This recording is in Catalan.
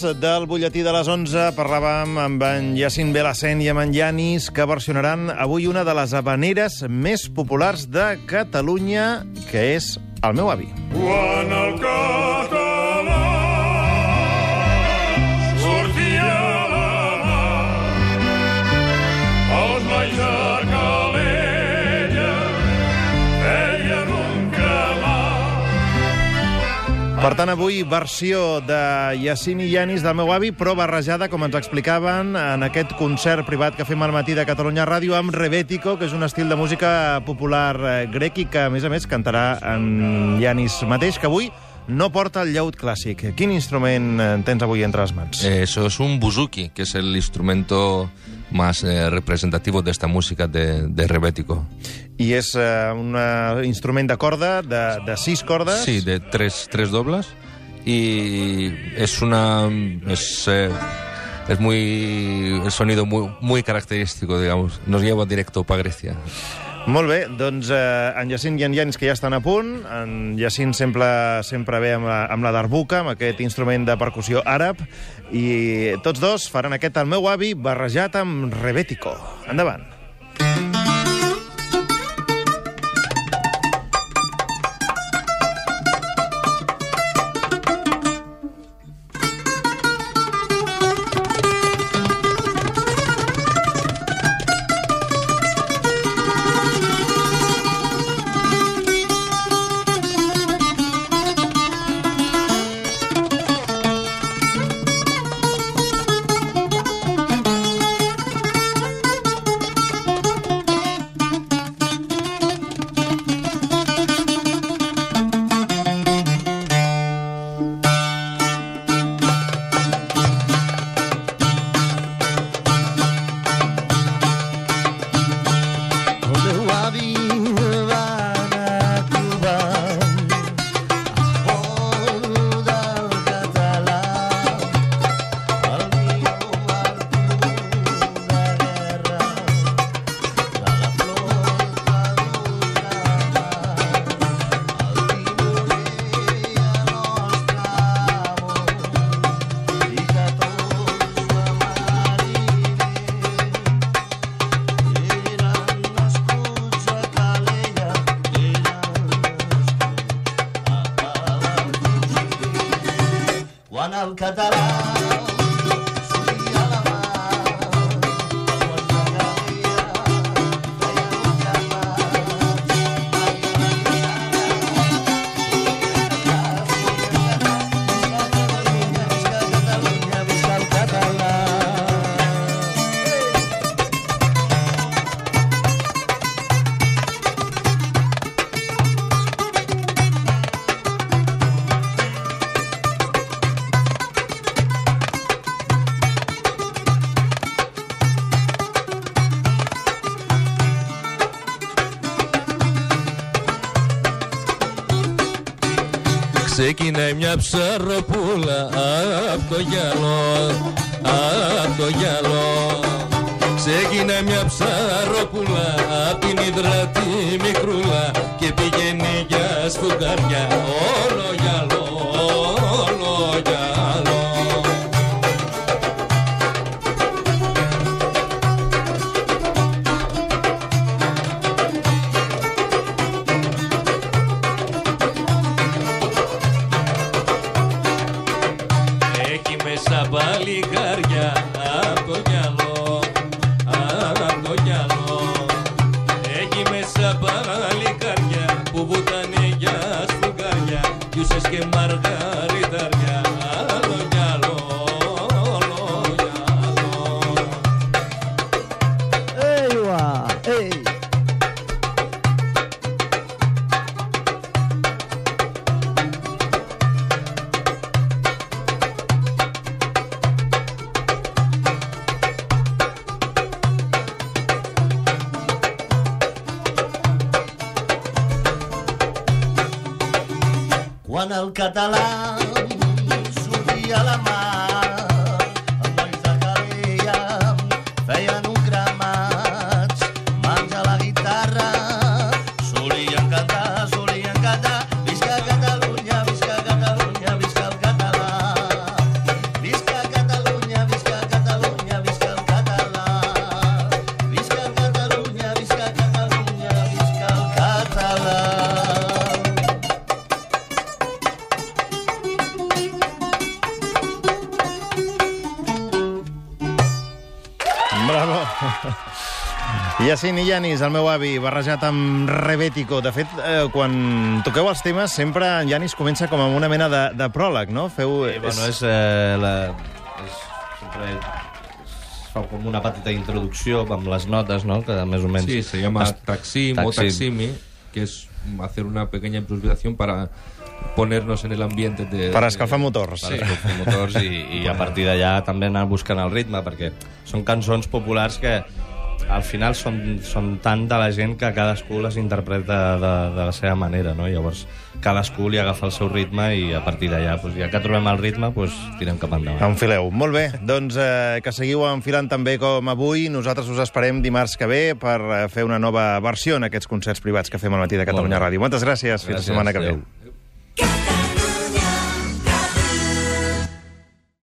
del butlletí de les 11 parlàvem amb en Jacint Belacent i amb en Yanis, que versionaran avui una de les habaneres més populars de Catalunya, que és El meu avi. Quan el català Per tant, avui versió de Jacint i Yanis del meu avi, però barrejada, com ens explicaven, en aquest concert privat que fem al matí de Catalunya Ràdio amb Rebético, que és un estil de música popular eh, grec i que, a més a més, cantarà en Yanis mateix, que avui no porta el llaut clàssic. Quin instrument eh, tens avui entre les mans? Eh, Eso es un buzuki, que es el instrumento más eh, representativo de esta música de, de rebético. I és eh, un instrument de corda, de, de sis cordes. Sí, de tres, tres doblas. Y es una. Es, eh, es muy. El sonido muy, muy característico, digamos. Nos lleva directo para Grecia. Molt bé, doncs eh, en Jacint i en Janis, que ja estan a punt. En Jacint sempre, sempre ve amb amb la darbuca, amb aquest instrument de percussió àrab, i tots dos faran aquest El meu avi barrejat amb rebético. Endavant. El Quan Ξεκινάει μια ψαροπούλα απ' το γυαλό, απ' το γυαλό. Ξεκινάει μια ψαροπούλα απ' την υδρατή μικρούλα και πηγαίνει για σφουγγαριά Quan el català sortia la mar, Yacine Yanis, el meu avi, barrejat amb Rebético. De fet, eh, quan toqueu els temes, sempre en Yanis comença com amb una mena de, de pròleg, no? Feu... Sí, bueno, és, eh, la, és, sempre es fa com una petita introducció amb les notes, no?, que més o menys... Sí, se llama es- Taksim o que es hacer una pequeña improvisación para ponernos en el ambiente de... Per escalfar motors. per escoltar motors i, i a partir d'allà també anar buscant el ritme perquè són cançons populars que al final són, són tant de la gent que cadascú les interpreta de, de la seva manera, no? Llavors, cadascú li agafa el seu ritme i a partir d'allà, doncs, ja que trobem el ritme, doncs, tirem cap endavant. Enfileu. Molt bé, doncs eh, que seguiu enfilant també com avui. Nosaltres us esperem dimarts que ve per eh, fer una nova versió en aquests concerts privats que fem al matí de Catalunya. Ràdio. Moltes gràcies. Fins la Gràcies, setmana que ve. adéu.